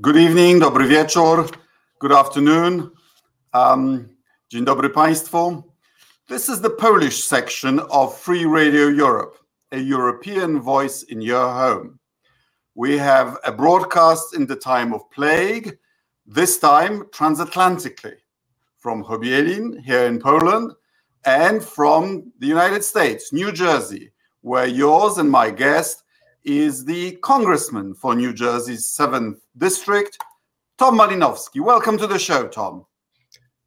Good evening, dobry wieczór, good afternoon. Um, dzień dobry Państwu. This is the Polish section of Free Radio Europe, a European voice in your home. We have a broadcast in the time of plague, this time transatlantically, from Chobielin here in Poland and from the United States, New Jersey, where yours and my guest is the congressman for New Jersey's 7th district, Tom Malinowski. Welcome to the show, Tom.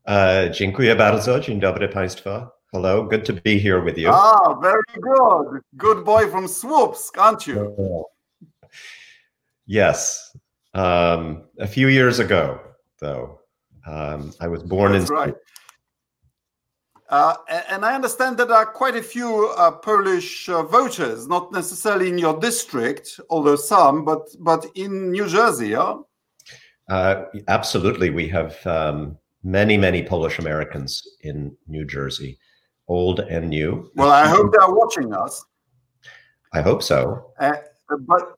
Uh, dziękuję bardzo. Dzień dobry Państwa. Hello, good to be here with you. Ah, very good. Good boy from Słupsk, aren't you? Yes. Um, a few years ago, though, um, I was born That's in. right. Uh, and I understand that there are quite a few uh, Polish uh, voters, not necessarily in your district, although some, but but in New Jersey. Yeah? Uh, absolutely, we have um, many, many Polish Americans in New Jersey, old and new. Well, I hope they are watching us. I hope so. Uh, but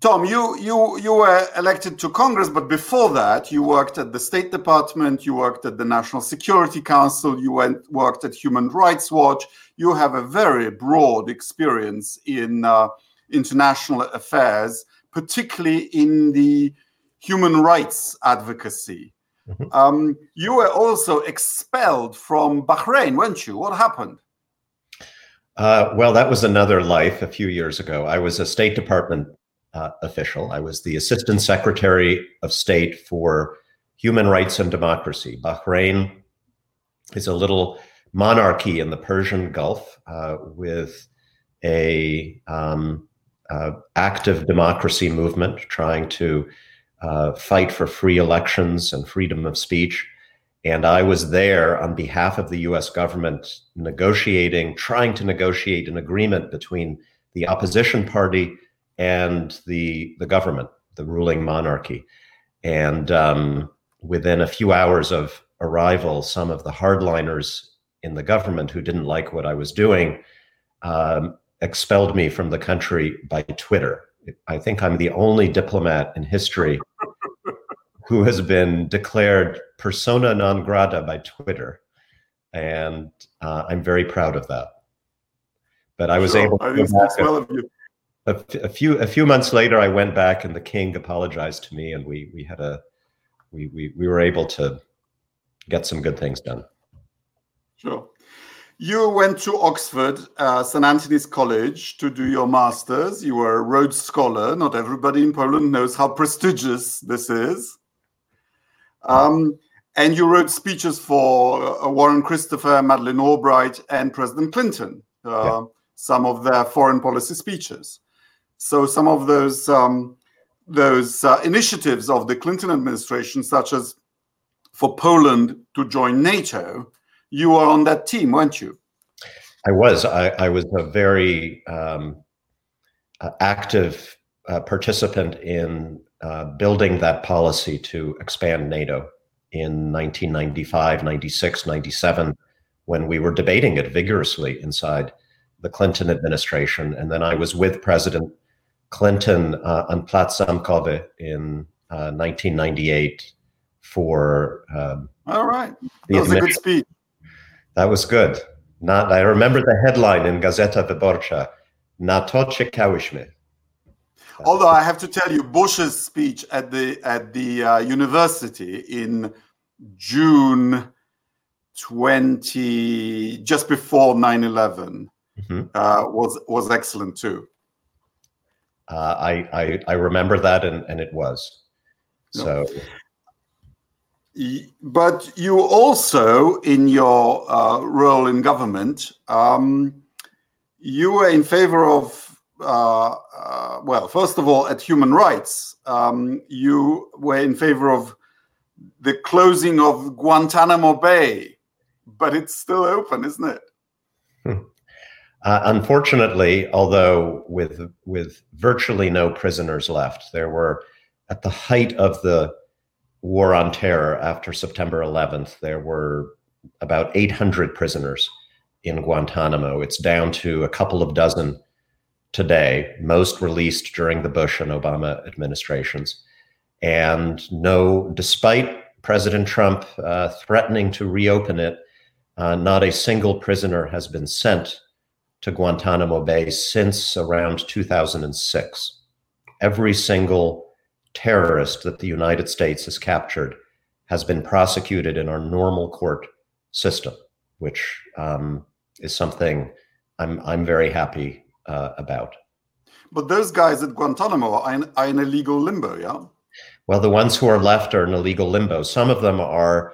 Tom, you you you were elected to Congress, but before that, you worked at the State Department, you worked at the National Security Council, you went worked at Human Rights Watch. You have a very broad experience in uh, international affairs, particularly in the human rights advocacy. Mhm. Um, you were also expelled from Bahrain, weren't you? What happened? Uh, well, that was another life a few years ago. I was a State Department uh, official. I was the Assistant Secretary of State for Human Rights and Democracy. Bahrain is a little monarchy in the Persian Gulf uh, with a um, uh, active democracy movement trying to uh, fight for free elections and freedom of speech. And I was there on behalf of the US government negotiating, trying to negotiate an agreement between the opposition party and the, the government, the ruling monarchy. And um, within a few hours of arrival, some of the hardliners in the government who didn't like what I was doing um, expelled me from the country by Twitter. I think I'm the only diplomat in history who has been declared persona non grata by Twitter. And uh, I'm very proud of that. But I was Sure, able I to think it well of you. A, a few a few months later. I went back, and the king apologized to me, and we we had a we we we were able to get some good things done. Sure. You went to Oxford, uh, St. Antony's College, to do your master's. You were a Rhodes Scholar. Not everybody in Poland knows how prestigious this is. Um, and you wrote speeches for uh, Warren Christopher, Madeleine Albright, and President Clinton, uh, some of their foreign policy speeches. So some of those um, those uh, initiatives of the Clinton administration, such as for Poland to join NATO, you were on that team, weren't you? I was I, I was a very um, active uh, participant in uh, building that policy to expand NATO in 1995, 96, 97, when we were debating it vigorously inside the Clinton administration. And then I was with President Clinton uh, on Plac Zamkowy in uh, 1998 for um, All right. That was a good admission- speech. that was good. Not, I remember the headline in Gazeta Wyborcza. Na to czekałyśmy. Although I have to tell you, Bush's speech at the at the uh, university in June 20, just before 9/11, Mhm. uh, was was excellent too. Uh, I, I I remember that, and, and it was. So But you also, in your uh, role in government, um, you were in favor of, uh, uh, well, first of all, at human rights, um, you were in favor of the closing of Guantanamo Bay, but it's still open, isn't it? Uh, unfortunately, although with with virtually no prisoners left, there were at the height of the war on terror after September 11th, there were about 800 prisoners in Guantanamo. It's down to a couple of dozen today, most released during the Bush and Obama administrations. And no, despite President Trump uh, threatening to reopen it, uh, not a single prisoner has been sent to Guantanamo Bay since around 2006. Every single terrorist that the United States has captured has been prosecuted in our normal court system, which um, is something I'm I'm very happy uh, about. But those guys at Guantanamo are in, are in a legal limbo, yeah. Well, the ones who are left are in a legal limbo. Some of them are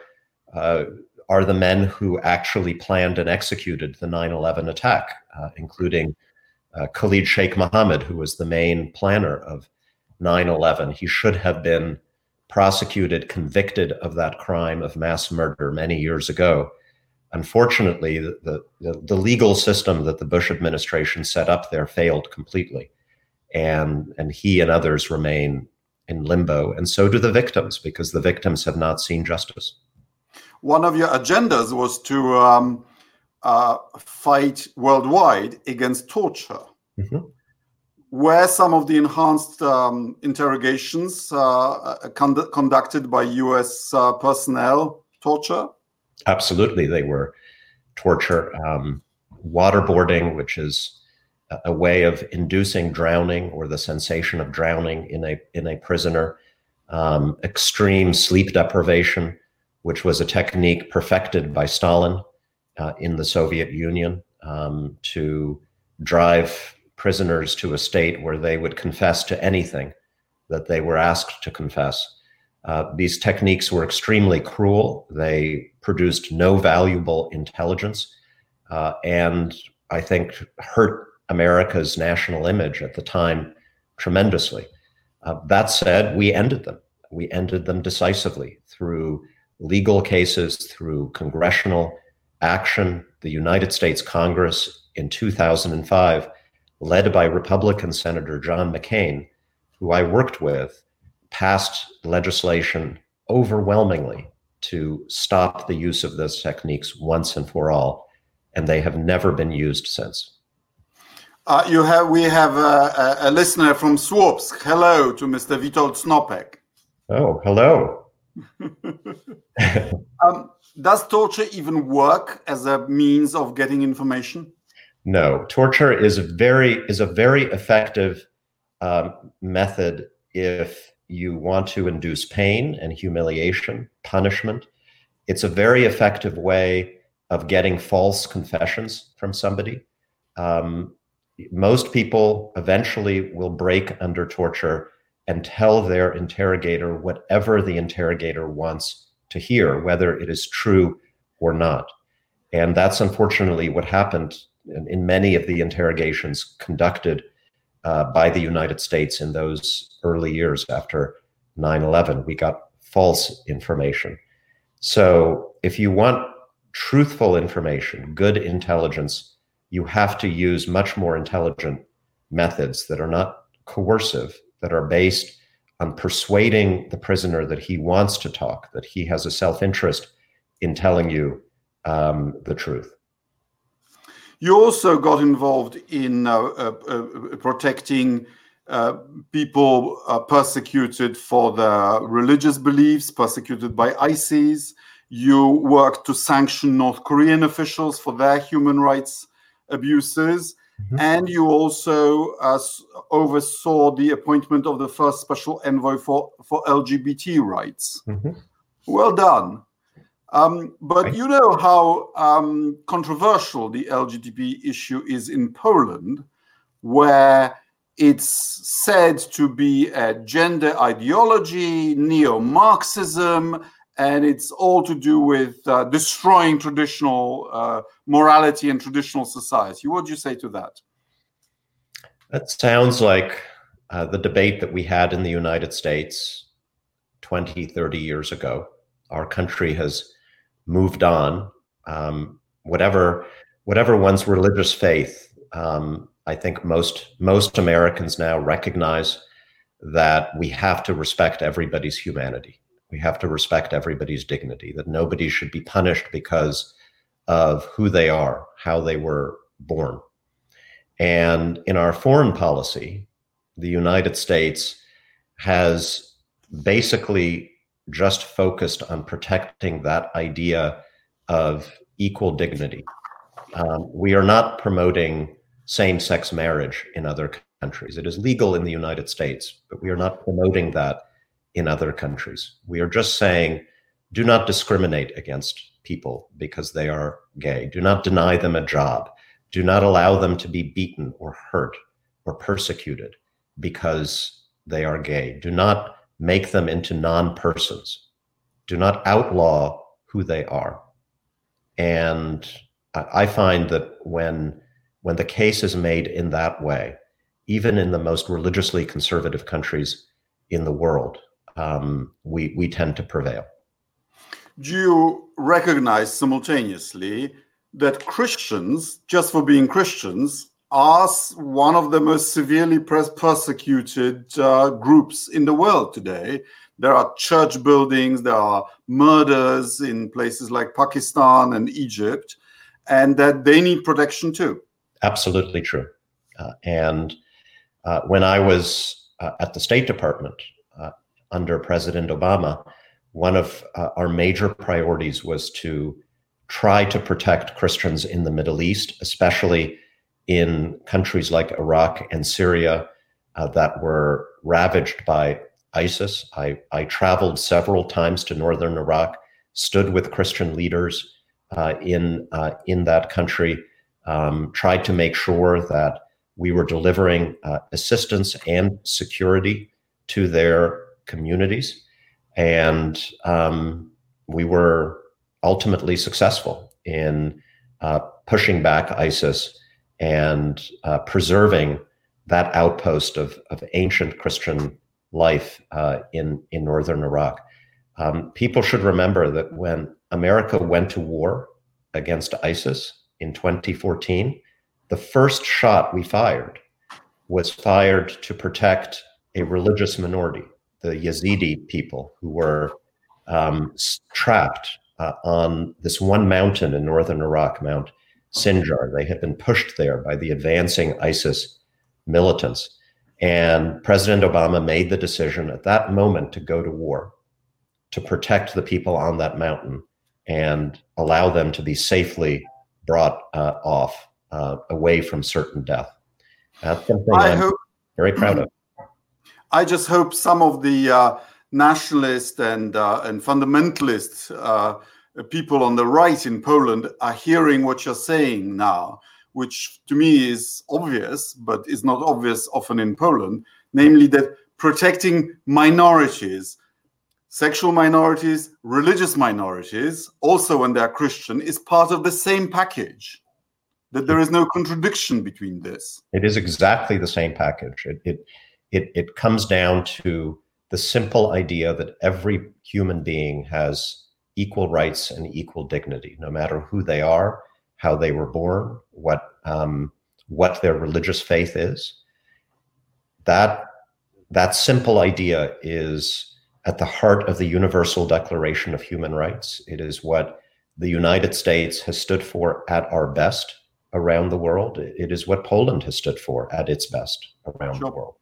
uh, are the men who actually planned and executed the 9/11 attack, uh, including uh, Khalid Sheikh Mohammed, who was the main planner of 9/11. He should have been prosecuted, convicted of that crime of mass murder many years ago. Unfortunately, the, the, the legal system that the Bush administration set up there failed completely. And, and he and others remain in limbo. And so do the victims, because the victims have not seen justice. One of your agendas was to um, uh, fight worldwide against torture. Mm-hmm were some of the enhanced um, interrogations uh, uh con- conducted by US uh, personnel torture? Absolutely, they were torture. Um, waterboarding, which is a way of inducing drowning or the sensation of drowning in a in a prisoner. Um, extreme sleep deprivation, which was a technique perfected by Stalin uh, in the Soviet Union um, to drive prisoners to a state where they would confess to anything that they were asked to confess. Uh, these techniques were extremely cruel. They produced no valuable intelligence uh, and I think hurt America's national image at the time tremendously. Uh, that said, we ended them. We ended them decisively through legal cases, through congressional action. The United States Congress in 2005 led by Republican Senator John McCain, who I worked with, passed legislation overwhelmingly to stop the use of those techniques once and for all, and they have never been used since. Uh, you have we have a, a, listener from Słupsk. Hello to Mr. Witold Snopek. Oh, hello. um, does torture even work as a means of getting information? No, torture is very is a very effective um, method if you want to induce pain and humiliation, punishment. It's a very effective way of getting false confessions from somebody. Um, most people eventually will break under torture and tell their interrogator whatever the interrogator wants to hear, whether it is true or not. And that's unfortunately what happened in, in many of the interrogations conducted uh, by the United States in those early years after 9 11. We got false information. So, if you want truthful information, good intelligence, you have to use much more intelligent methods that are not coercive, that are based on persuading the prisoner that he wants to talk, that he has a self interest in telling you um, the truth. You also got involved in uh, uh, uh protecting uh, people uh, persecuted for their religious beliefs, persecuted by ISIS. You worked to sanction North Korean officials for their human rights abuses. Mm-hmm. And you also uh, oversaw the appointment of the first special envoy for, for LGBT rights. Mm-hmm. Well done. Um, but you know how um, controversial the LGBT issue is in Poland, where it's said to be a gender ideology, neo Marxism, and it's all to do with uh, destroying traditional uh, morality and traditional society. What do you say to that? That sounds like uh, the debate that we had in the United States 20, 30 years ago. Our country has moved on. Um, whatever whatever one's religious faith, um, I think most most Americans now recognize that we have to respect everybody's humanity. We have to respect everybody's dignity. That nobody should be punished because of who they are, how they were born. And in our foreign policy, the United States has basically just focused on protecting that idea of equal dignity. Um, we are not promoting same sex marriage in other countries. It is legal in the United States, but we are not promoting that in other countries. We are just saying do not discriminate against people because they are gay. Do not deny them a job. Do not allow them to be beaten or hurt or persecuted because they are gay. Do not make them into non persons. Do not outlaw who they are. And I find that when, when the case is made in that way, even in the most religiously conservative countries in the world, um, we, we tend to prevail. Do you recognize simultaneously that Christians, just for being Christians, are one of the most severely persecuted uh, groups in the world today? There are church buildings, there are murders in places like Pakistan and Egypt, and that they need protection too. Absolutely true. Uh, and uh, when I was uh, at the State Department uh, under President Obama, one of uh, our major priorities was to try to protect Christians in the Middle East, especially in countries like Iraq and Syria uh, that were ravaged by ISIS. I, I traveled several times to northern Iraq, stood with Christian leaders uh, in, uh, in that country, um, tried to make sure that we were delivering uh, assistance and security to their communities. And um, we were ultimately successful in uh, pushing back ISIS and uh, preserving that outpost of, of ancient Christian life uh, in, in northern Iraq. Um, people should remember that when America went to war against ISIS in 2014, the first shot we fired was fired to protect a religious minority, the Yazidi people who were um, trapped uh, on this one mountain in northern Iraq, Mount Sinjar. They had been pushed there by the advancing ISIS militants. And President Obama made the decision at that moment to go to war to protect the people on that mountain and allow them to be safely brought uh, off uh, away from certain death. That's something I am hope, very proud of. I just hope some of the uh, nationalist and uh, and fundamentalist uh, people on the right in Poland are hearing what you're saying now, which to me is obvious, but is not obvious often in Poland, namely that protecting minorities, sexual minorities, religious minorities, also when they're Christian, is part of the same package. That there is no contradiction between this. It is exactly the same package. It it it, it comes down to the simple idea that every human being has equal rights and equal dignity, no matter who they are, how they were born, what um, what their religious faith is. That that simple idea is at the heart of the Universal Declaration of Human Rights. It is what the United States has stood for at our best around the world. It is what Poland has stood for at its best around sure. the world.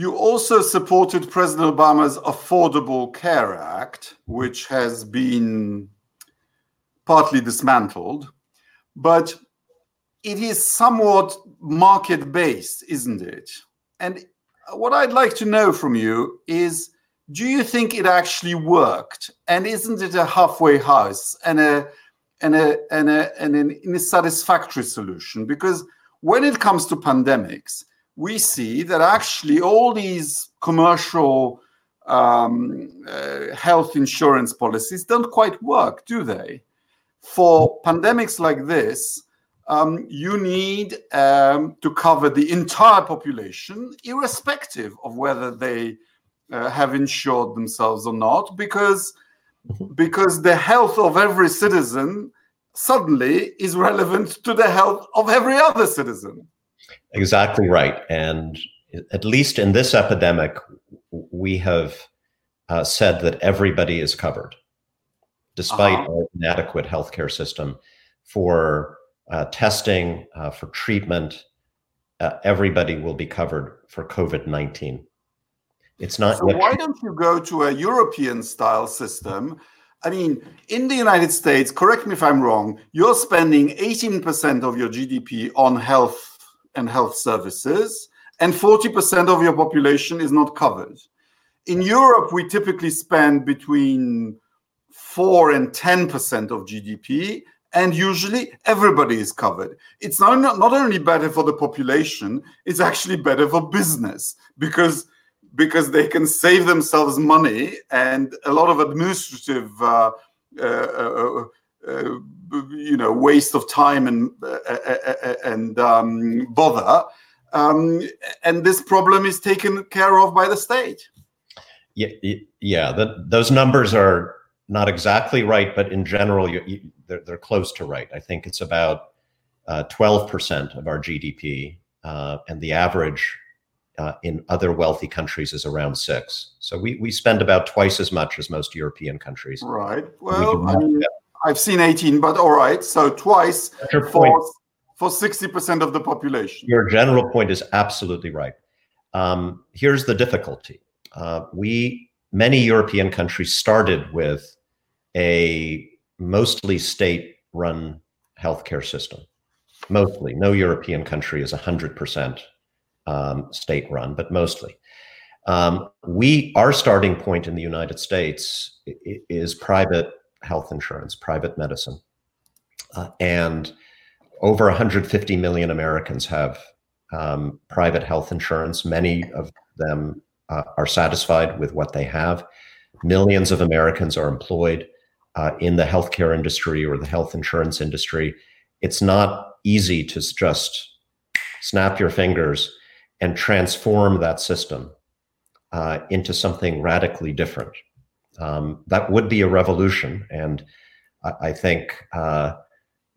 You also supported President Obama's Affordable Care Act, which has been partly dismantled, but it is somewhat market based, isn't it? And what I'd like to know from you is do you think it actually worked? And isn't it a halfway house and a and a and a and an unsatisfactory solution? Because when it comes to pandemics, we see that actually all these commercial um, uh, health insurance policies don't quite work, do they? For pandemics like this, um, you need um, to cover the entire population, irrespective of whether they uh, have insured themselves or not, because because the health of every citizen suddenly is relevant to the health of every other citizen. Exactly right. And at least in this epidemic, we have uh, said that everybody is covered, despite uh-huh. our inadequate healthcare system for uh, testing, uh, for treatment. Uh, everybody will be covered for COVID 19. It's not. So why don't you go to a European style system? I mean, in the United States, correct me if I'm wrong, you're spending 18% of your GDP on health and health services, and 40% of your population is not covered. In Europe, we typically spend between 4 and 10% of GDP, and usually everybody is covered. It's not, not only better for the population, it's actually better for business because because they can save themselves money and a lot of administrative uh, uh, uh, you know waste of time and uh, uh, and um, bother um, and this problem is taken care of by the state yeah yeah the, those numbers are not exactly right, but in general, you, you, they're, they're, close to right. I think it's about uh, 12% of our GDP, uh, and the average uh, in other wealthy countries is around six. So we, we spend about twice as much as most European countries. Right. Well, we I mean, I've seen 18, but all right. So twice for, for 60% of the population. Your general point is absolutely right. Um, here's the difficulty. Uh, we many European countries started with a mostly state run healthcare system. Mostly. No European country is 100% um, state run, but mostly. Um, we, our starting point in the United States is private health insurance, private medicine. Uh, and over 150 million Americans have um, private health insurance. Many of them uh, are satisfied with what they have. Millions of Americans are employed uh, in the healthcare industry or the health insurance industry, it's not easy to just snap your fingers and transform that system uh, into something radically different. Um, that would be a revolution. And I, I think uh,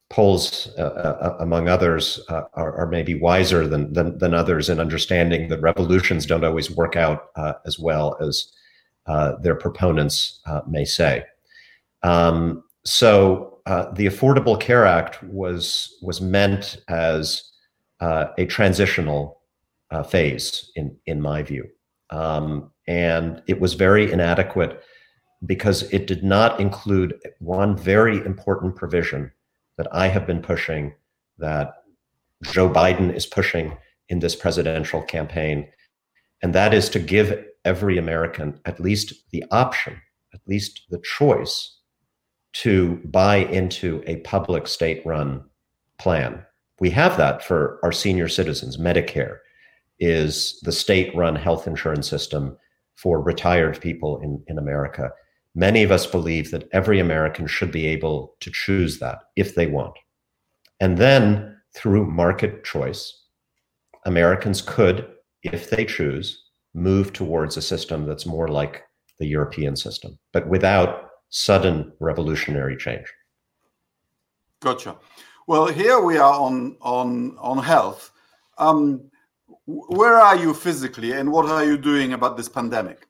Poles, uh, uh, among others, uh, are, are, maybe wiser than, than, than, others in understanding that revolutions don't always work out as well as their proponents may say. Um, so uh, the Affordable Care Act was was meant as uh, a transitional uh, phase, in in my view, um, and it was very inadequate because it did not include one very important provision that I have been pushing, that Joe Biden is pushing in this presidential campaign, and that is to give every American at least the option, at least the choice to buy into a public state run plan. We have that for our senior citizens. Medicare is the state run health insurance system for retired people in, in America. Many of us believe that every American should be able to choose that if they want. And then through market choice, Americans could, if they choose, move towards a system that's more like the European system, but without sudden revolutionary change. Gotcha. Well, here we are on on on health. Um, where are you physically, and what are you doing about this pandemic?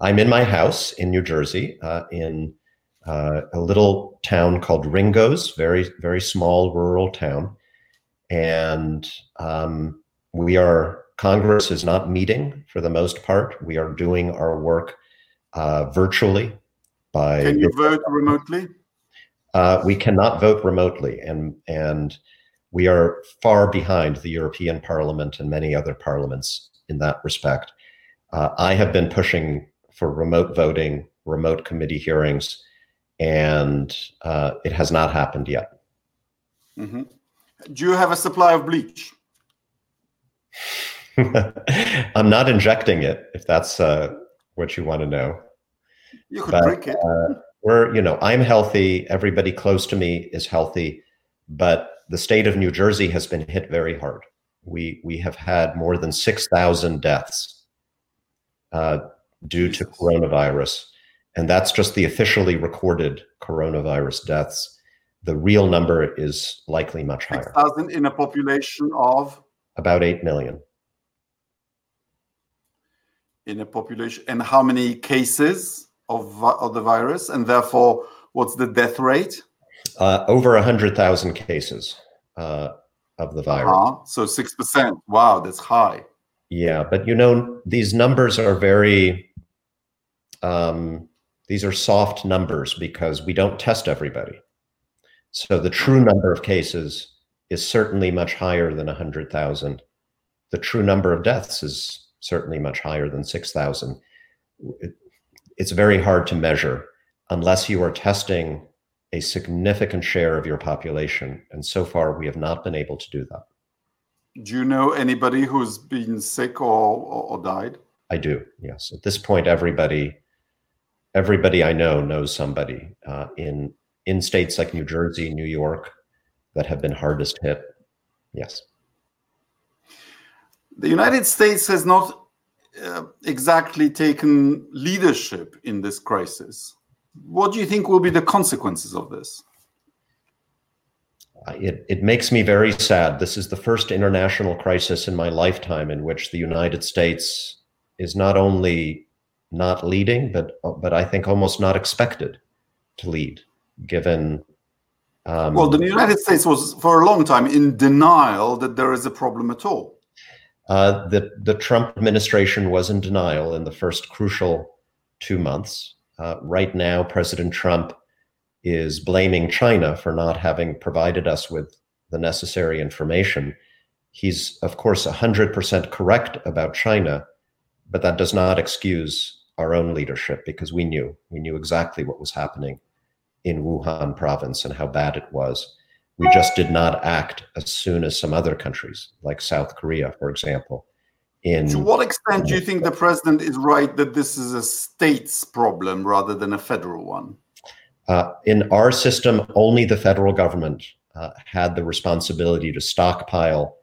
I'm in my house in New Jersey, uh, in uh, a little town called Ringoes, very very small rural town, and um, we are. Congress is not meeting for the most part. We are doing our work uh, virtually by. Can you vote remotely? Uh, we cannot vote remotely, and and we are far behind the European Parliament and many other parliaments in that respect. Uh, I have been pushing for remote voting, remote committee hearings, and uh, it has not happened yet. Mm-hmm. Do you have a supply of bleach? I'm not injecting it, if that's uh, what you want to know. You could but, drink it. Uh, we're, you know, I'm healthy. Everybody close to me is healthy, but the state of New Jersey has been hit very hard. We we have had more than six thousand deaths uh, due to coronavirus, and that's just the officially recorded coronavirus deaths. The real number is likely much higher. Six thousand in a population of about eight million. In a population, and how many cases? of, of the virus, and therefore, what's the death rate? Uh, over 100,000 cases uh, of the virus. Uh-huh. So 6%. Wow, that's high. Yeah, but you know, these numbers are very, um, these are soft numbers because we don't test everybody. So the true number of cases is certainly much higher than 100,000. The true number of deaths is certainly much higher than 6,000. It's very hard to measure unless you are testing a significant share of your population. And so far, we have not been able to do that. Do you know anybody who's been sick or, or, or died? I do, yes. At this point, everybody, everybody I know knows somebody uh, in in states like New Jersey, New York, that have been hardest hit. Yes. The United States has not uh, exactly taken leadership in this crisis. What do you think will be the consequences of this? It, it makes me very sad. This is the first international crisis in my lifetime in which the United States is not only not leading, but but I think almost not expected to lead, given. Um, well, the United States was for a long time in denial that there is a problem at all. Uh, the the Trump administration was in denial in the first crucial two months. Uh, right now, President Trump is blaming China for not having provided us with the necessary information. He's, of course, 100% correct about China, but that does not excuse our own leadership because we knew. We knew exactly what was happening in Wuhan province and how bad it was. We just did not act as soon as some other countries, like South Korea, for example. In to what extent do you think the president is right that this is a state's problem rather than a federal one? Uh, in our system, only the federal government uh, had the responsibility to stockpile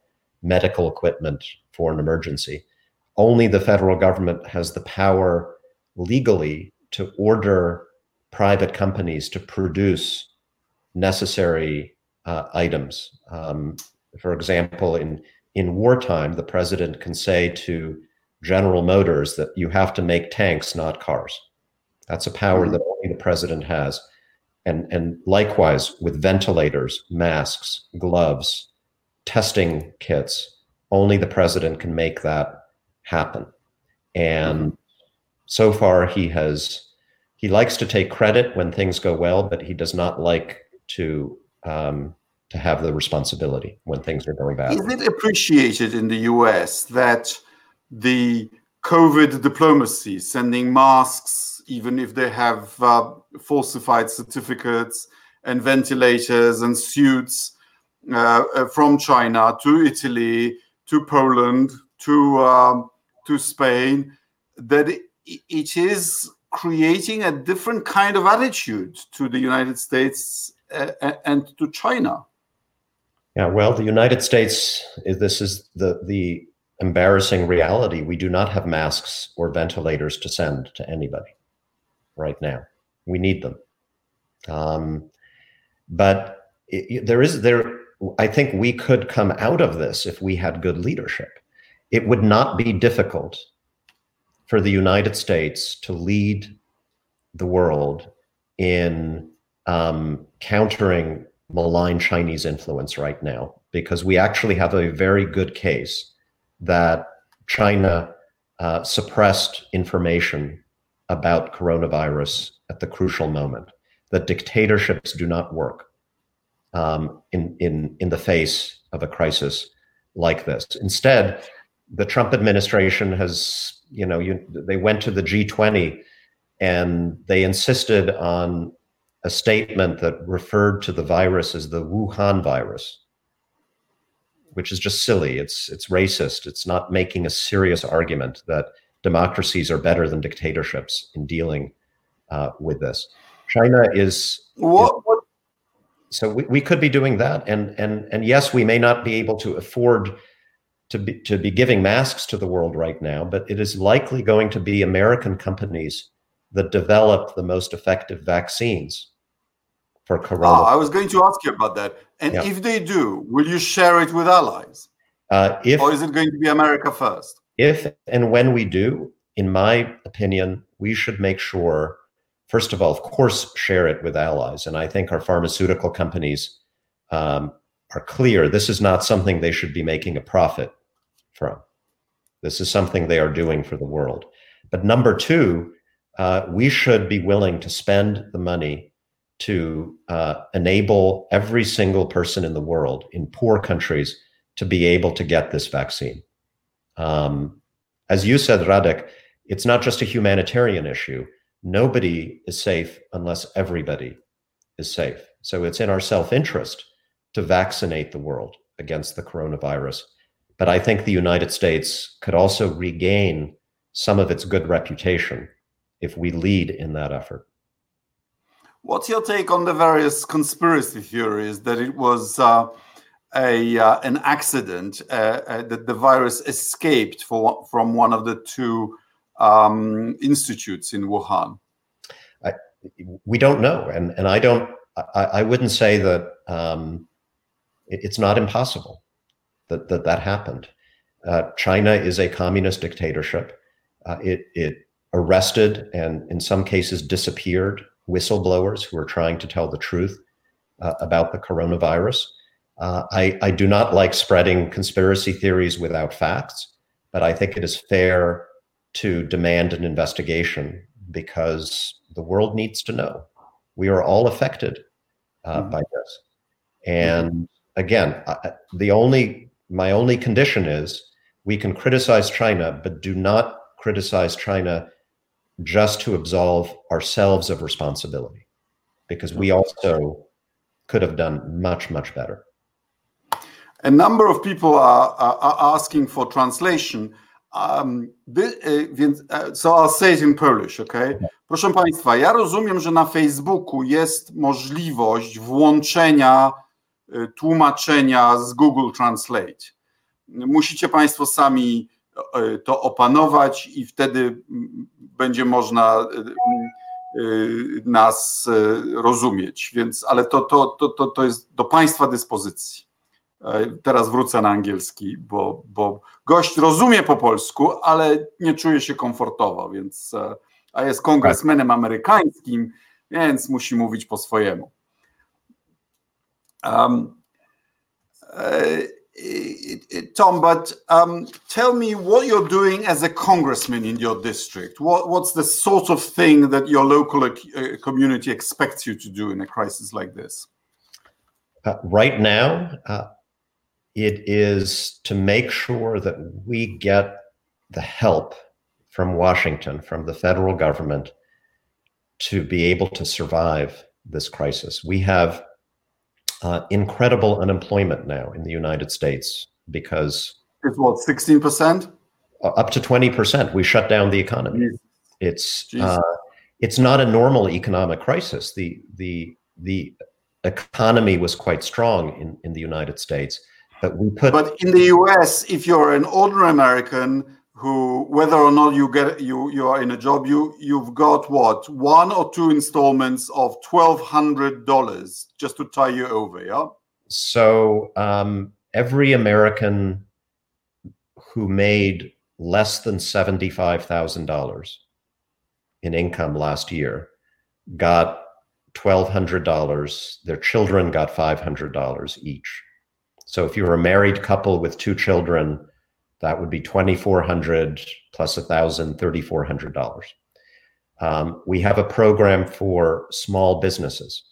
medical equipment for an emergency. Only the federal government has the power legally to order private companies to produce necessary uh, items. Um, for example, in in wartime, the president can say to General Motors that you have to make tanks, not cars. That's a power mm-hmm. that only the president has and, and likewise with ventilators, masks, gloves, testing kits, only the president can make that happen. And so far, he has he likes to take credit when things go well, but he does not like to um, to have the responsibility when things are going bad. Is it appreciated in the U.S. that the COVID diplomacy, sending masks, even if they have uh, falsified certificates and ventilators and suits uh, uh, from China to Italy to Poland to um, to Spain, that it, is creating a different kind of attitude to the United States uh, and to China. Yeah, well, the United States. This is the the embarrassing reality. We do not have masks or ventilators to send to anybody right now. We need them. Um, but it, there is there. I think we could come out of this if we had good leadership. It would not be difficult for the United States to lead the world in um, countering malign Chinese influence right now, because we actually have a very good case that China uh, suppressed information about coronavirus at the crucial moment. That dictatorships do not work um, in in in the face of a crisis like this. Instead, the Trump administration has, you know, you, they went to the G20 and they insisted on a statement that referred to the virus as the Wuhan virus, which is just silly. It's it's racist. It's not making a serious argument that democracies are better than dictatorships in dealing uh, with this. China is, what, what? so we, we could be doing that, and and and yes, we may not be able to afford to be to be giving masks to the world right now, but it is likely going to be American companies that develop the most effective vaccines for corona. Ah, I was going to ask you about that. And yeah. if they do, will you share it with allies? Uh, if, or is it going to be America first? if and when we do, in my opinion, we should make sure, first of all, of course, share it with allies. And I think our pharmaceutical companies um, are clear this is not something they should be making a profit from. This is something they are doing for the world. But number two, uh, we should be willing to spend the money to uh, enable every single person in the world in poor countries to be able to get this vaccine. Um, as you said, Radek, it's not just a humanitarian issue. Nobody is safe unless everybody is safe. So it's in our self interest to vaccinate the world against the coronavirus. But I think the United States could also regain some of its good reputation if we lead in that effort. What's your take on the various conspiracy theories that it was uh, a uh, an accident uh, uh that the virus escaped for, from one of the two um, institutes in Wuhan? I, we don't know, and and I don't. I, I wouldn't say that um, it, it's not impossible that that, that happened. Uh, China is a communist dictatorship. Uh, it it arrested and in some cases disappeared whistleblowers who are trying to tell the truth uh, about the coronavirus. Uh, I, I, do not like spreading conspiracy theories without facts, but I think it is fair to demand an investigation because the world needs to know. We are all affected uh, mm-hmm. by this. And again, I, the only my only condition is we can criticize China, but do not criticize China just to absolve ourselves of responsibility because we also could have done much, much better. A number of people are, are, are asking for translation. Um, więc, so I'll say it in Polish, okay? Proszę Państwa, ja rozumiem, że na Facebooku jest możliwość włączenia tłumaczenia z Google Translate. Musicie Państwo sami E, to opanować i wtedy będzie można e, e, nas rozumieć. Więc, ale to, to, to, to, to jest do Państwa dyspozycji. Teraz wrócę na angielski, bo, bo gość rozumie po polsku, ale nie czuje się komfortowo, więc a jest kongresmenem amerykańskim, więc musi mówić po swojemu. Um, Tom, but um, tell me what you're doing as a congressman in your district. What, what's the sort of thing that your local uh, community expects you to do in a crisis like this? Uh, right now, uh, it is to make sure that we get the help from Washington, from the federal government, to be able to survive this crisis. We have uh, incredible unemployment now in the United States because it's what sixteen percent, uh, up to twenty percent. We shut down the economy. It's uh, it's not a normal economic crisis. The the the economy was quite strong in in the United States, but we put. But in the U.S., if you're an ordinary American who whether or not you get you you are in a job you you've got what? One or two installments of twelve hundred dollars just to tie you over yeah? So um, every american who made less than $75000 in income last year got $1200 their children got $500 each. So if you're a married couple with two children that would be 2400 plus a thousand, $3,400. Um, we have a program for small businesses.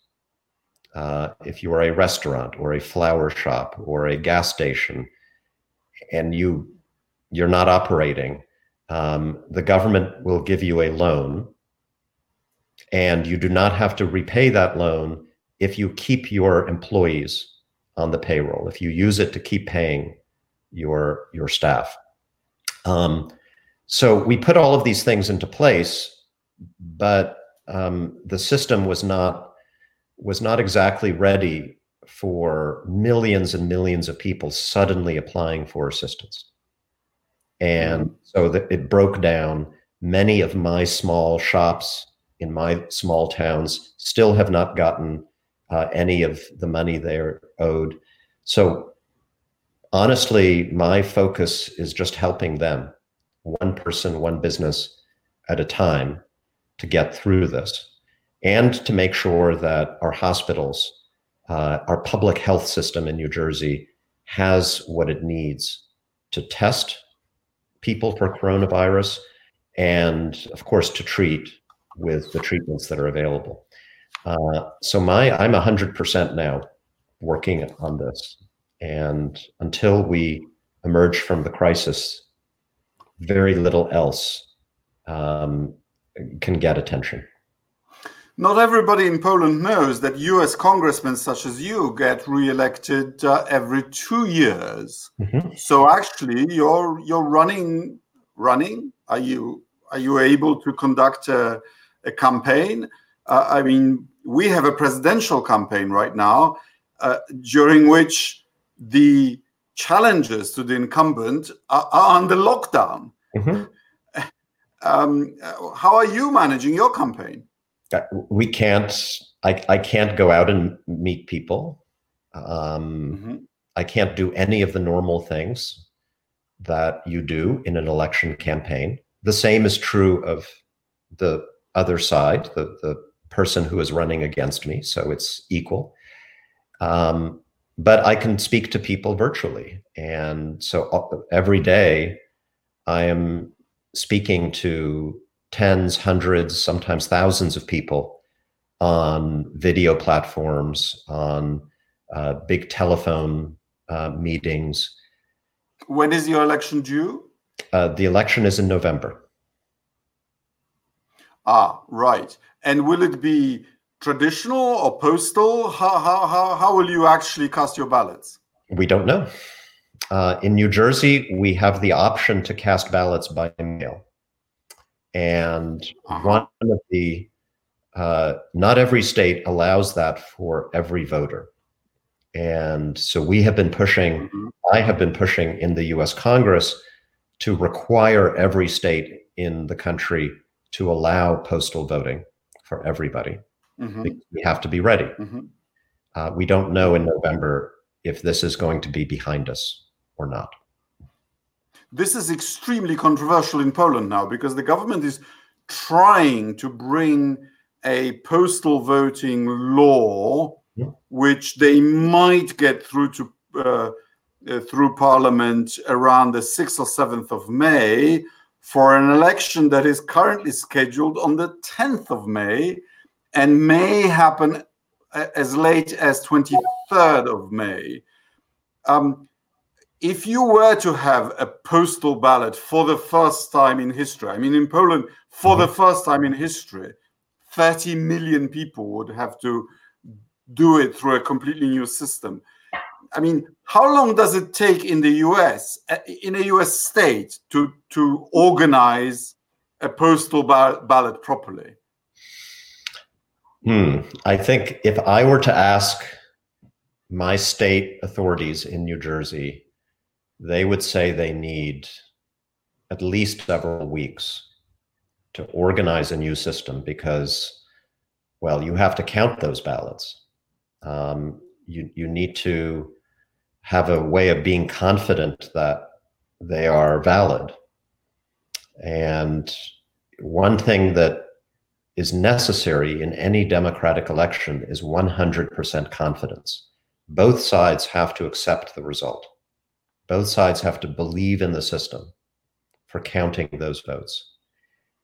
Uh, if you are a restaurant or a flower shop or a gas station and you you're not operating, um, the government will give you a loan and you do not have to repay that loan if you keep your employees on the payroll, if you use it to keep paying your your staff. Um, so we put all of these things into place, but um, the system was not was not exactly ready for millions and millions of people suddenly applying for assistance. And so that it broke down. Many of my small shops in my small towns still have not gotten uh, any of the money they're owed. So honestly, my focus is just helping them, one person, one business at a time, to get through this and to make sure that our hospitals, uh, our public health system in New Jersey has what it needs to test people for coronavirus, and of course to treat with the treatments that are available. Uh, so my I'm hundred percent now working on this, and until we emerge from the crisis, very little else um, can get attention. Not everybody in Poland knows that US congressmen such as you get re-elected uh, every two years. Mm-hmm. So actually, you're you're running running. Are you are you able to conduct a, a campaign? Uh, I mean, we have a presidential campaign right now, uh, during which the challenges to the incumbent are, are under lockdown. Mm-hmm. Um, how are you managing your campaign? Uh, we can't. I, I can't go out and meet people. Um, mm-hmm. I can't do any of the normal things that you do in an election campaign. The same is true of the other side, the the person who is running against me. So it's equal. Um, but I can speak to people virtually. And so uh, every day I am speaking to tens, hundreds, sometimes thousands of people on video platforms, on uh, big telephone uh, meetings. When is your election due? Uh, the election is in November. Ah, right. And will it be traditional or postal? How, how, how, how will you actually cast your ballots? We don't know. Uh, in New Jersey, we have the option to cast ballots by mail. And uh-huh. one of the, uh, not every state allows that for every voter. And so we have been pushing, mm-hmm. I have been pushing in the US Congress to require every state in the country to allow postal voting for everybody. Mm-hmm. We have to be ready. Mm-hmm. Uh, we don't know in November if this is going to be behind us or not. This is extremely controversial in Poland now because the government is trying to bring a postal voting law, yeah. which they might get through to uh, uh, through Parliament around the sixth or seventh of May for an election that is currently scheduled on the tenth of May and may happen as late as 23rd of May. Um, if you were to have a postal ballot for the first time in history, I mean, in Poland, for the first time in history, 30 million people would have to do it through a completely new system. I mean, how long does it take in the US, in a US state, to, to organize a postal ballot properly? Hmm. I think if I were to ask my state authorities in New Jersey, they would say they need at least several weeks to organize a new system because, well, you have to count those ballots. Um, you you need to have a way of being confident that they are valid. And one thing that is necessary in any democratic election is 100% confidence. Both sides have to accept the result. Both sides have to believe in the system for counting those votes.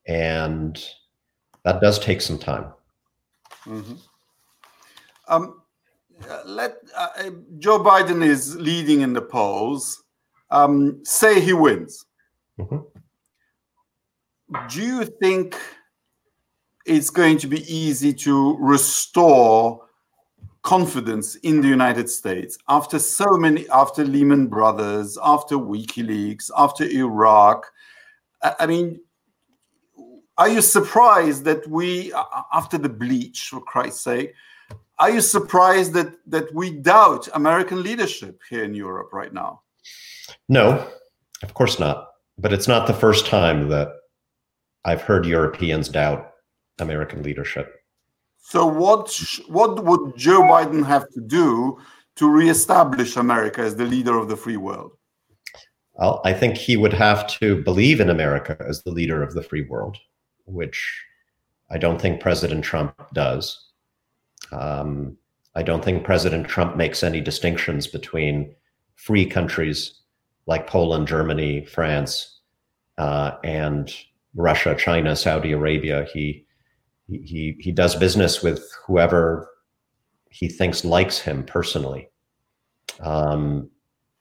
And that does take some time. Mm-hmm. Um, let uh, Joe Biden is leading in the polls. Um, say he wins. Mm-hmm. Do you think it's going to be easy to restore confidence in the United States after so many, after Lehman Brothers, after WikiLeaks, after Iraq. I mean, are you surprised that we, after the bleach, for Christ's sake, are you surprised that that we doubt American leadership here in Europe right now? No, of course not. But it's not the first time that I've heard Europeans doubt American leadership. So, what what would Joe Biden have to do to reestablish America as the leader of the free world? Well, I think he would have to believe in America as the leader of the free world, which I don't think President Trump does. Um, I don't think President Trump makes any distinctions between free countries like Poland, Germany, France, uh, and Russia, China, Saudi Arabia. He he he does business with whoever he thinks likes him personally, um,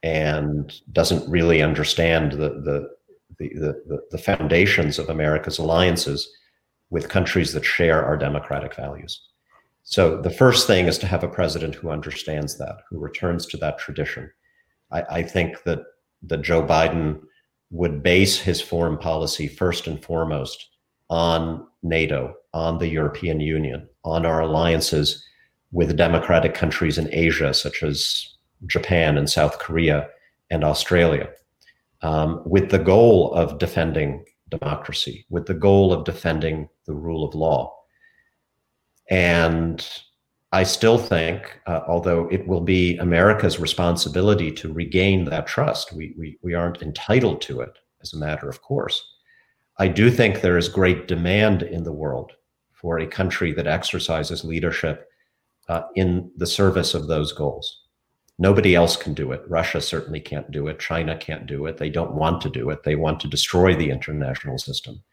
and doesn't really understand the the, the the the foundations of America's alliances with countries that share our democratic values. So the first thing is to have a president who understands that, who returns to that tradition. I, I think that that Joe Biden would base his foreign policy first and foremost on NATO, on the European Union, on our alliances with democratic countries in Asia, such as Japan and South Korea and Australia, um, with the goal of defending democracy, with the goal of defending the rule of law. And I still think, uh, although it will be America's responsibility to regain that trust, we, we, we aren't entitled to it as a matter of course. I do think there is great demand in the world for a country that exercises leadership uh, in the service of those goals. Nobody else can do it. Russia certainly can't do it. China can't do it. They don't want to do it. They want to destroy the international system.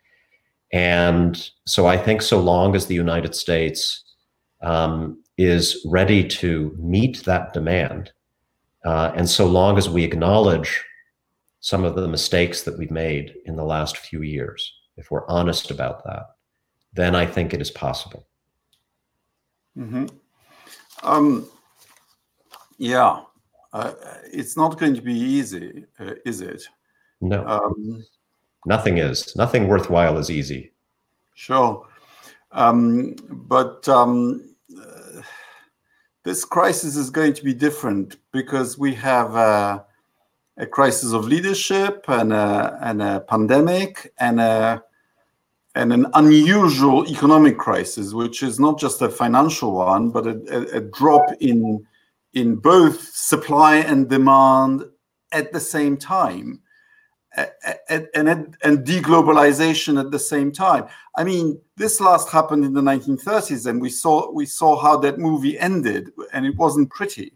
And so I think so long as the United States um, is ready to meet that demand, uh, and so long as we acknowledge some of the mistakes that we've made in the last few years, if we're honest about that, then I think it is possible. Mm-hmm. Um, yeah, uh, it's not going to be easy, uh, is it? No. Um, Nothing is. Nothing worthwhile is easy. Sure. Um, but um, uh, this crisis is going to be different because we have uh, a crisis of leadership and a, and a pandemic and a and an unusual economic crisis, which is not just a financial one, but a, a, drop in in both supply and demand at the same time and, and, and deglobalization at the same time. I mean, this last happened in the 1930s, and we saw we saw how that movie ended, and it wasn't pretty.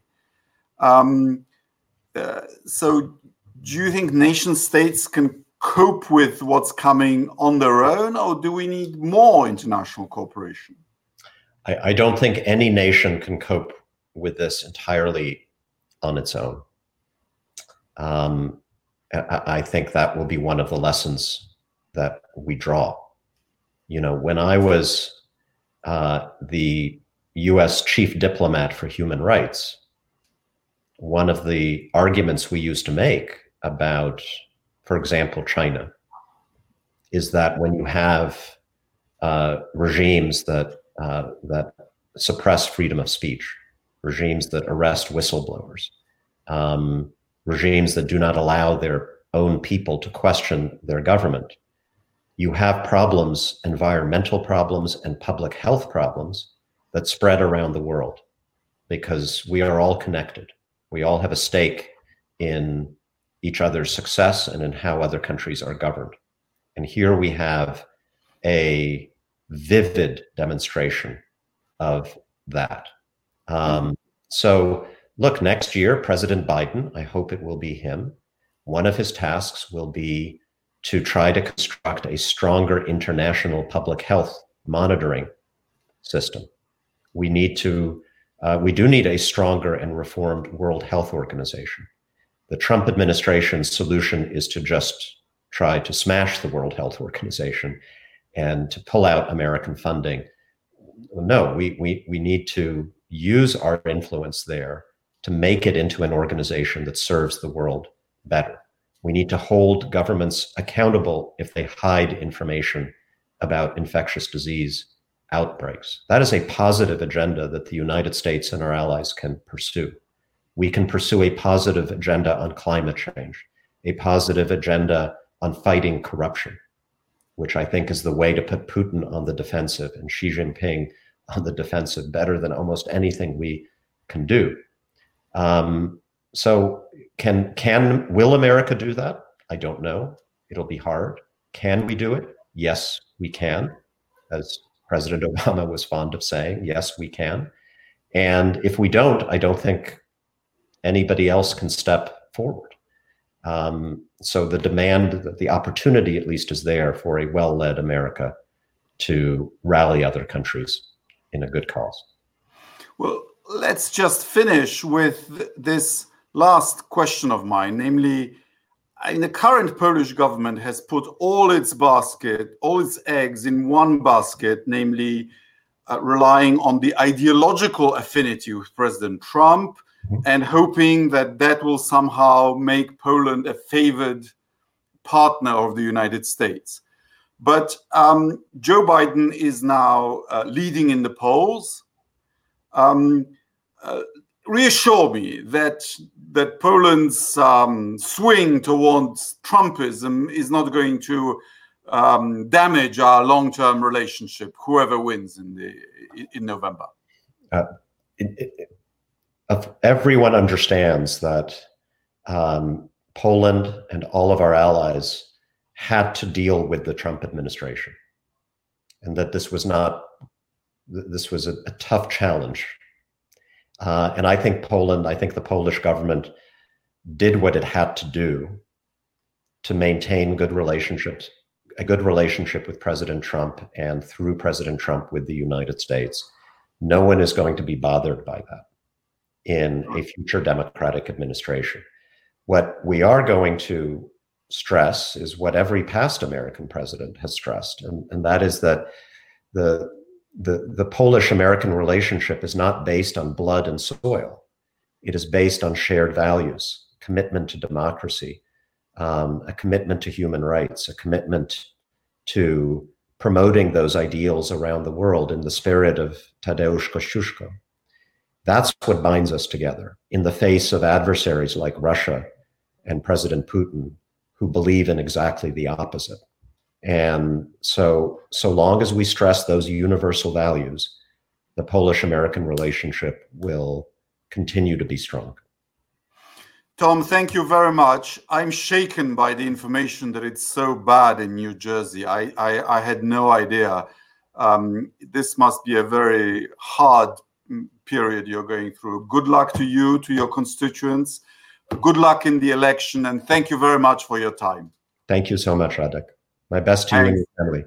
Um, uh, so, do you think nation states can cope with what's coming on their own, or do we need more international cooperation? I, I don't think any nation can cope with this entirely on its own. Um, I think that will be one of the lessons that we draw. You know, when I was uh, the US chief diplomat for human rights, one of the arguments we used to make about, for example, China, is that when you have uh, regimes that uh, that suppress freedom of speech, regimes that arrest whistleblowers, um, regimes that do not allow their own people to question their government, you have problems, environmental problems and public health problems that spread around the world because we are all connected. We all have a stake in each other's success and in how other countries are governed. And here we have a vivid demonstration of that. Um, so look, next year, President Biden, I hope it will be him. One of his tasks will be to try to construct a stronger international public health monitoring system. We need to, uh, we do need a stronger and reformed World Health Organization. The Trump administration's solution is to just try to smash the World Health Organization and to pull out American funding. No, we, we, we need to use our influence there to make it into an organization that serves the world better. We need to hold governments accountable if they hide information about infectious disease outbreaks. That is a positive agenda that the United States and our allies can pursue. We can pursue a positive agenda on climate change, a positive agenda on fighting corruption, which I think is the way to put Putin on the defensive and Xi Jinping on the defensive better than almost anything we can do. Um, so can can will America do that? I don't know. It'll be hard. Can we do it? Yes, we can. As President Obama was fond of saying, yes, we can. And if we don't, I don't think anybody else can step forward. Um, so the demand, the opportunity at least is there for a well led America to rally other countries in a good cause. Well, let's just finish with this last question of mine, namely, I mean, the current Polish government has put all its basket, all its eggs in one basket, namely uh, relying on the ideological affinity with President Trump. And hoping that that will somehow make Poland a favored partner of the United States. But um, Joe Biden is now uh, leading in the polls. Um, uh, reassure me that that Poland's um, swing towards Trumpism is not going to um, damage our long-term relationship, whoever wins in the in November. Uh, it, it, everyone understands that um, Poland and all of our allies had to deal with the Trump administration, and that this was not this was a, a tough challenge. Uh, and I think Poland, I think the Polish government did what it had to do to maintain good relationships, a good relationship with President Trump and through President Trump with the United States. No one is going to be bothered by that in a future Democratic administration. What we are going to stress is what every past American president has stressed, and, and that is that the, the, the Polish American relationship is not based on blood and soil. It is based on shared values, commitment to democracy, um, a commitment to human rights, a commitment to promoting those ideals around the world in the spirit of Tadeusz Kościuszko. That's what binds us together in the face of adversaries like Russia and President Putin who believe in exactly the opposite. And so, so long as we stress those universal values, the Polish American relationship will continue to be strong. Tom, thank you very much. I'm shaken by the information that it's so bad in New Jersey. I, I, I had no idea. Um, this must be a very hard period you're going through. Good luck to you, to your constituents. Good luck in the election, and thank you very much for your time. Thank you so much, Radek. My best to Thanks. you and your family.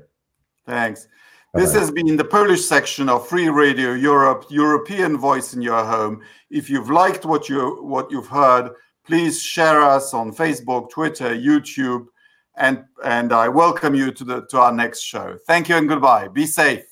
Thanks. Bye-bye. This has been the Polish section of Free Radio Europe, European voice in your home. If you've liked what you what you've heard, please share us on Facebook, Twitter, YouTube, and and I welcome you to the to our next show. Thank you and goodbye. Be safe.